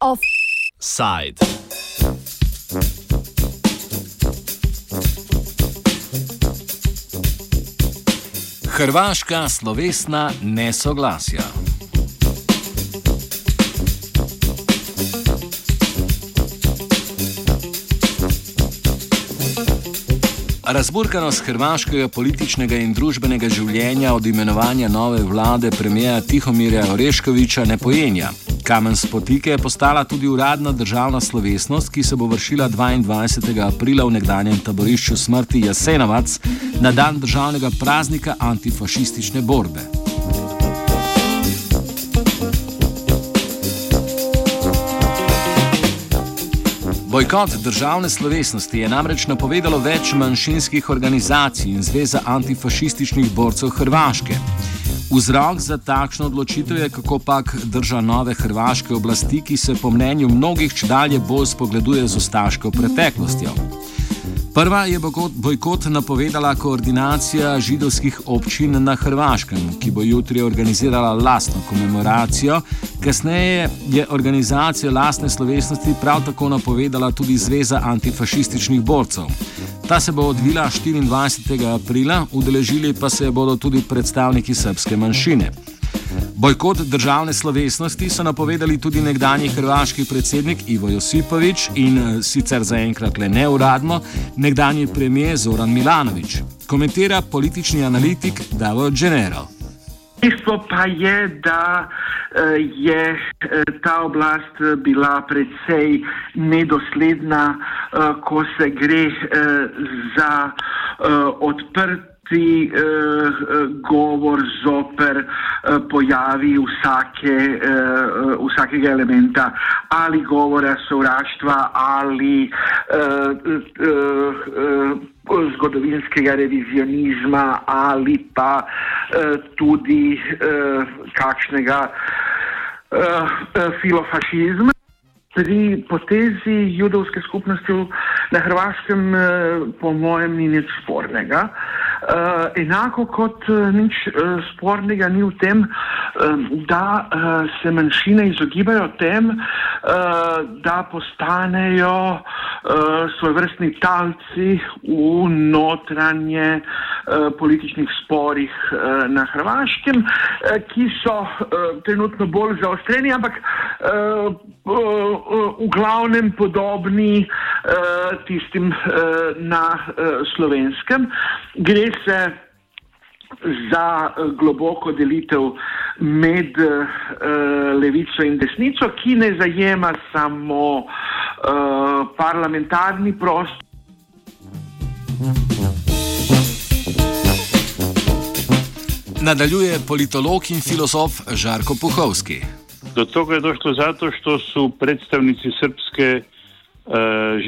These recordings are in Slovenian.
Offside. Hrvaška slovesna nesoglasja. Razburkanost hrvaškega političnega in družbenega življenja od imenovanja nove vlade premijeja Tihomirja Oreškoviča ne pojenja. Kamen spotike je postala tudi uradna državna slovesnost, ki se bo vršila 22. aprila v nekdanjem taborišču smrti Jasenovac na dan državnega praznika antifašistične borbe. Bojkot državne slovesnosti je namreč napovedalo več manjšinskih organizacij in Zveza antifašističnih borcev Hrvaške. Vzrok za takšno odločitev je kako pak drža nove hrvaške oblasti, ki se po mnenju mnogih čedalje bolj spogleduje z ostaško preteklostjo. Prva je bojkot napovedala koordinacija židovskih občin na Hrvaškem, ki bo jutri organizirala lastno komemoracijo. Kasneje je organizacijo lastne slovesnosti prav tako napovedala tudi Zveza antifašističnih borcev. Ta se bo odvila 24. aprila, udeležili pa se bodo tudi predstavniki srpske manjšine. Bojkot državne slovesnosti so napovedali tudi nekdani hrvaški predsednik Ivo Josipovič in eh, sicer zaenkrat le neuradno nekdani premijer Zoran Milanovič. Komentira politični analitik Davor Genero. Dejstvo pa je, da eh, je eh, ta oblast bila predvsej nedosledna, ko se gre za odprt ti uh, govor zoper uh, pojavi vsake, uh, vsakega elementa ali govora sovraštva ali uh, uh, uh, zgodovinskega revizionizma ali pa uh, tudi uh, kakšnega uh, filofašizma. Pri potezi judovske skupnosti na Hrvaškem, po mojem, ni nič spornega. Uh, enako kot uh, nič uh, spornega ni v tem, da se manjšine izogibajo tem, da postanejo uh, svoj vrstni talci v notranje uh, političnih sporih na Hrvaškem, ki so trenutno bolj zaostreni, ampak v glavnem podobni tistim na slovenskem. Gre se za eh, globoko delitev med uh, levico in desnico, ki ne zajema samo uh, parlamentarni prostor. Nadaljuje politolog in filozof Žarko Puhovski. Do tega je došlo zato, što su predstavnici srpske, uh,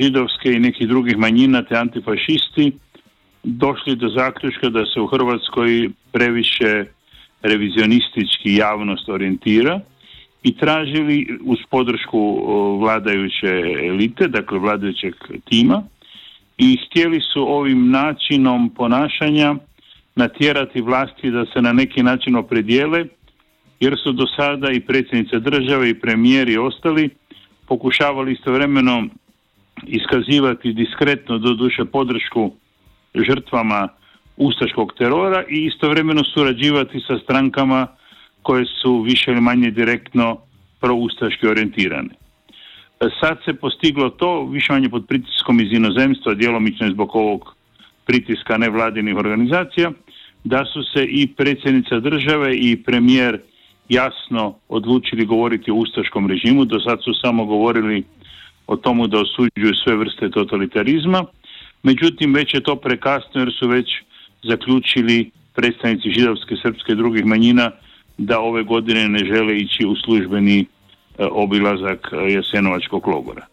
židovske i nekih drugih manjina, te antifašisti, došli do zaključka da se u Hrvatskoj previše revizionistički javnost orijentira i tražili uz podršku vladajuće elite, dakle vladajućeg tima i htjeli su ovim načinom ponašanja natjerati vlasti da se na neki način opredijele jer su do sada i predsjednica države i premijer i ostali pokušavali istovremeno iskazivati diskretno do duše podršku žrtvama ustaškog terora i istovremeno surađivati sa strankama koje su više ili manje direktno proustaški orijentirane. Sad se postiglo to više manje pod pritiskom iz inozemstva, djelomično zbog ovog pritiska nevladinih organizacija, da su se i predsjednica države i premijer jasno odlučili govoriti o ustaškom režimu, do sad su samo govorili o tomu da osuđuju sve vrste totalitarizma, Međutim, već je to prekasno jer su već zaključili predstavnici židovske, srpske i drugih manjina da ove godine ne žele ići u službeni e, obilazak e, Jasenovačkog logora.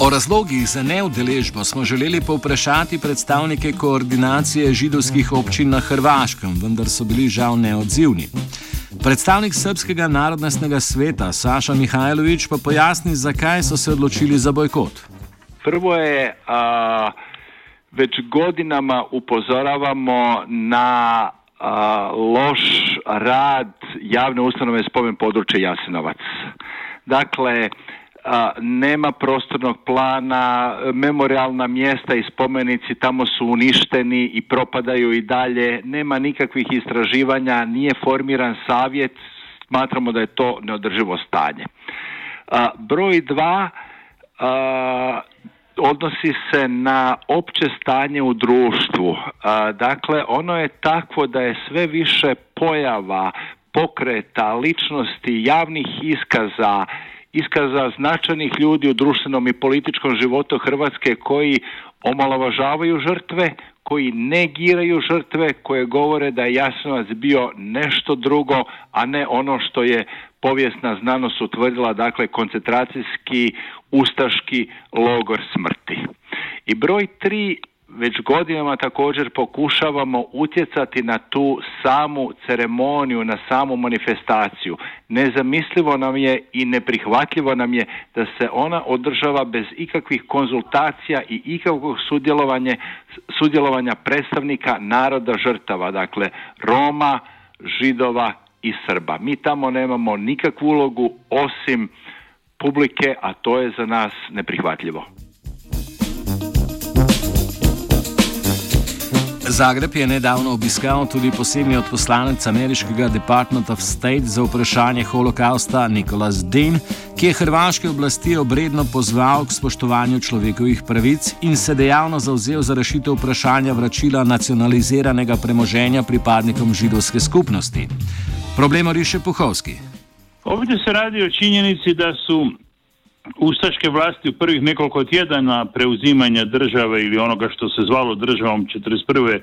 O razlogih za neudeležbo smo želeli povprašati predstavnike koordinacije židovskih občin na Hrvaškem, vendar so bili žal neodzivni. Predstavnik Srpskega narodnostnega sveta Saša Mihajlović pa pojasni, zakaj so se odločili za bojkot. Prvo je, a, već godinama upozoravamo na a, loš rad javne ustanove spomen područja Jasenovac. Dakle, a, nema prostornog plana, memorialna mjesta i spomenici tamo su uništeni i propadaju i dalje, nema nikakvih istraživanja, nije formiran savjet, smatramo da je to neodrživo stanje. A, broj dva, a, odnosi se na opće stanje u društvu. Dakle, ono je takvo da je sve više pojava, pokreta, ličnosti, javnih iskaza, iskaza značajnih ljudi u društvenom i političkom životu Hrvatske koji omalovažavaju žrtve, koji negiraju žrtve, koje govore da je Jasnovac bio nešto drugo, a ne ono što je povijesna znanost utvrdila, dakle koncentracijski ustaški logor smrti. I broj tri već godinama također pokušavamo utjecati na tu samu ceremoniju, na samu manifestaciju. Nezamislivo nam je i neprihvatljivo nam je da se ona održava bez ikakvih konzultacija i ikakvog sudjelovanja, sudjelovanja predstavnika naroda žrtava, dakle Roma, Židova i Srba. Mi tamo nemamo nikakvu ulogu osim publike, a to je za nas neprihvatljivo. Zagreb je nedavno obiskal tudi posebni odposlanec ameriškega Department of State za vprašanje holokausta Nikolas Dean, ki je hrvaške oblasti obredno pozval k spoštovanju človekovih pravic in se dejavno zauzel za rešitev vprašanja vračila nacionaliziranega premoženja pripadnikom židovske skupnosti. Problem riše Puhovski. Ovdje se radi o činjenici da su ustaške vlasti u prvih nekoliko tjedana preuzimanja države ili onoga što se zvalo državom 1941.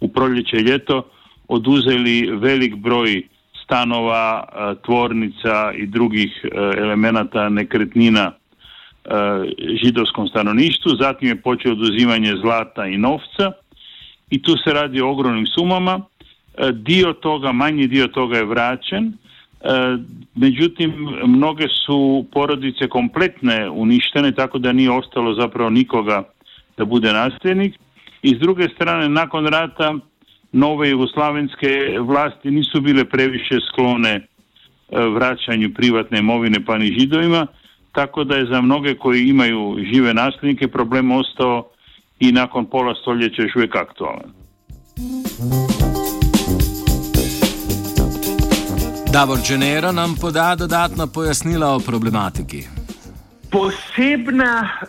u proljeće ljeto oduzeli velik broj stanova, tvornica i drugih elemenata nekretnina židovskom stanovništvu, zatim je počeo oduzimanje zlata i novca i tu se radi o ogromnim sumama. Dio toga, manji dio toga je vraćen, E, međutim, mnoge su porodice kompletne uništene, tako da nije ostalo zapravo nikoga da bude nasljednik. I s druge strane, nakon rata, nove jugoslavenske vlasti nisu bile previše sklone e, vraćanju privatne imovine pa ni židovima, tako da je za mnoge koji imaju žive nasljednike problem ostao i nakon pola stoljeća još uvijek aktualan. Davor Dženero nam poda dodatna pojasnila o problematiki. Posebna uh,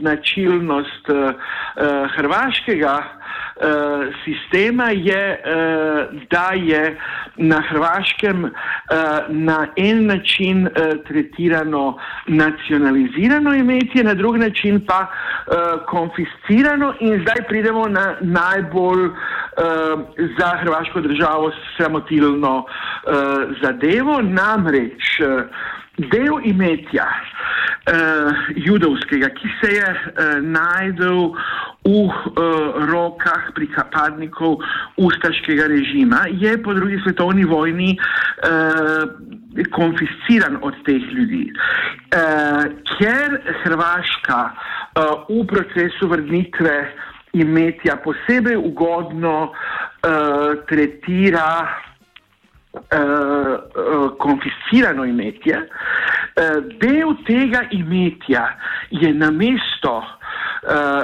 značilnost uh, hrvaškega uh, sistema je, uh, da je na Hrvaškem uh, na en način uh, tretirano nacionalizirano imetje, na drug način pa uh, konfiscirano in zdaj pridemo na najbolj uh, za hrvaško državo sramotilno uh, zadevo, namreč uh, del imetja uh, judovskega, ki se je uh, najdel v uh, rokah pripadnikov ustaškega režima, je po drugi svetovni vojni uh, konfisciran od teh ljudi. Uh, ker Hrvaška uh, v procesu vrnitve imetja posebej ugodno uh, tretira uh, uh, konfiscirano imetje, uh, del tega imetja je na mesto, uh,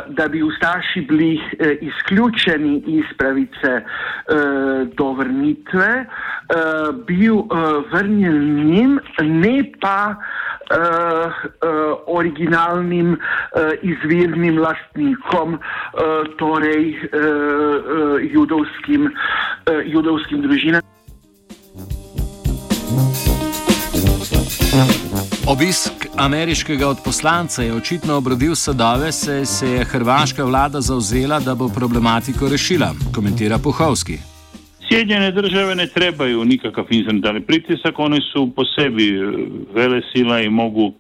da bi ustaši bili uh, izključeni iz pravice uh, do vrnitve, uh, bil uh, vrnjen njim, ne pa uh, originalnim uh, izvirnim lastnikom, uh, torej uh, uh, judovskim, uh, judovskim družinam. Obisk ameriškega odposlanca je očitno obrodil sadove, se, se je hrvaška vlada zauzela, da bo problematiko rešila, komentira Puhovski. Sjedinjene države ne trebaju nikakav incidentalni pritisak, one su po sebi e, vele sila i mogu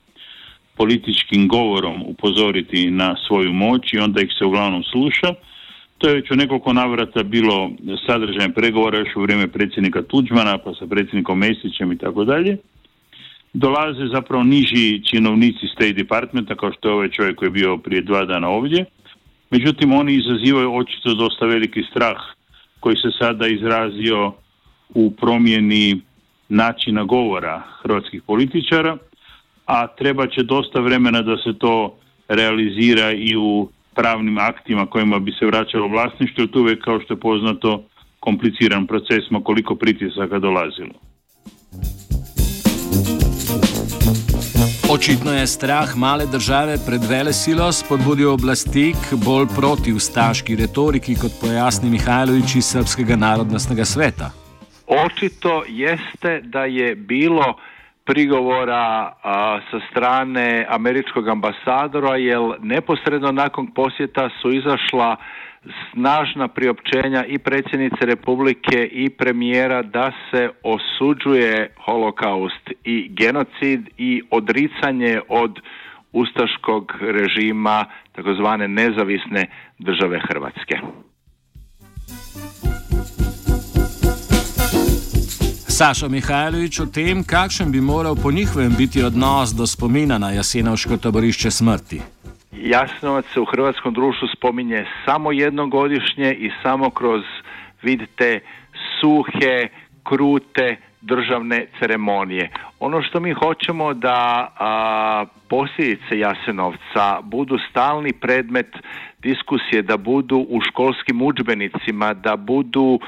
političkim govorom upozoriti na svoju moć i onda ih se uglavnom sluša. To je već u nekoliko navrata bilo sadržaj pregovora još u vrijeme predsjednika Tuđmana pa sa predsjednikom Mesićem i tako dalje. Dolaze zapravo niži činovnici State Departmenta kao što je ovaj čovjek koji je bio prije dva dana ovdje. Međutim, oni izazivaju očito dosta veliki strah koji se sada izrazio u promjeni načina govora hrvatskih političara, a treba će dosta vremena da se to realizira i u pravnim aktima kojima bi se vraćalo vlasništvo, tu uvijek kao što je poznato kompliciran proces, koliko pritisaka dolazilo. Očitno je strah male države pred vele silo spodbudil oblasti k bolj proti ustaški retoriki, kot pojasni Mihajlović iz Srpskega narodnostnega sveta. Očito jeste da je bilo prigovora sa strane američkog ambasadora, jer neposredno nakon posjeta su izašla snažna priopćenja i predsjednice Republike i premijera da se osuđuje holokaust i genocid i odricanje od ustaškog režima takozvane nezavisne države Hrvatske. Saša Mihajlović o tem, kakšen bi moral po njihovem biti odnos do spomina na Jasenovško taborišče smrti. Jasnovac se u hrvatskom društvu spominje samo jednogodišnje i samo kroz, vidite, suhe, krute državne ceremonije. Ono što mi hoćemo da a, posljedice Jasenovca budu stalni predmet diskusije, da budu u školskim udžbenicima, da budu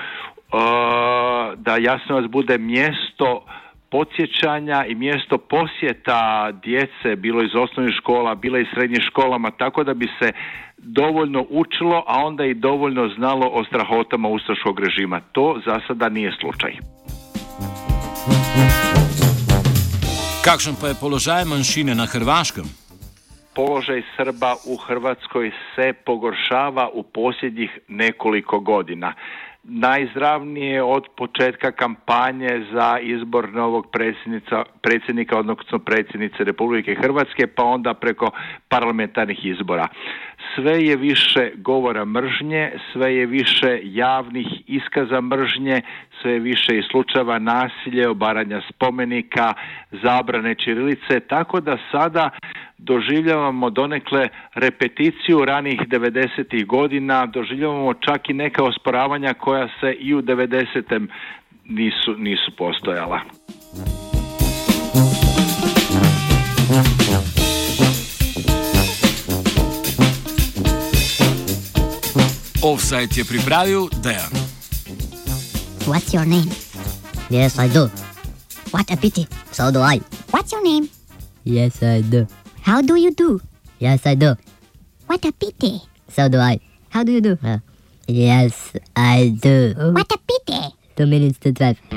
da Jasnovac bude mjesto podsjećanja i mjesto posjeta djece, bilo iz osnovnih škola, bilo iz srednjih školama, tako da bi se dovoljno učilo, a onda i dovoljno znalo o strahotama ustaškog režima. To za sada nije slučaj. Kakšen pa je položaj manjšine na Hrvaškem? Položaj Srba u Hrvatskoj se pogoršava u posljednjih nekoliko godina najzdravnije od početka kampanje za izbor novog predsjednika, odnosno predsjednice Republike Hrvatske, pa onda preko parlamentarnih izbora. Sve je više govora mržnje, sve je više javnih iskaza mržnje, sve je više i slučajeva nasilje, obaranja spomenika, zabrane čirilice, tako da sada doživljavamo donekle repeticiju ranih 90. godina, doživljavamo čak i neka osporavanja koja se i u 90. nisu, nisu postojala. Offside je pripravil Dejan. What's your name? Yes, I do. What a pity. So do I. What's your name? Yes, I do. How do you do? Yes, I do. What a pity. So do I. How do you do? Uh, yes, I do. What a pity. Two minutes to twelve.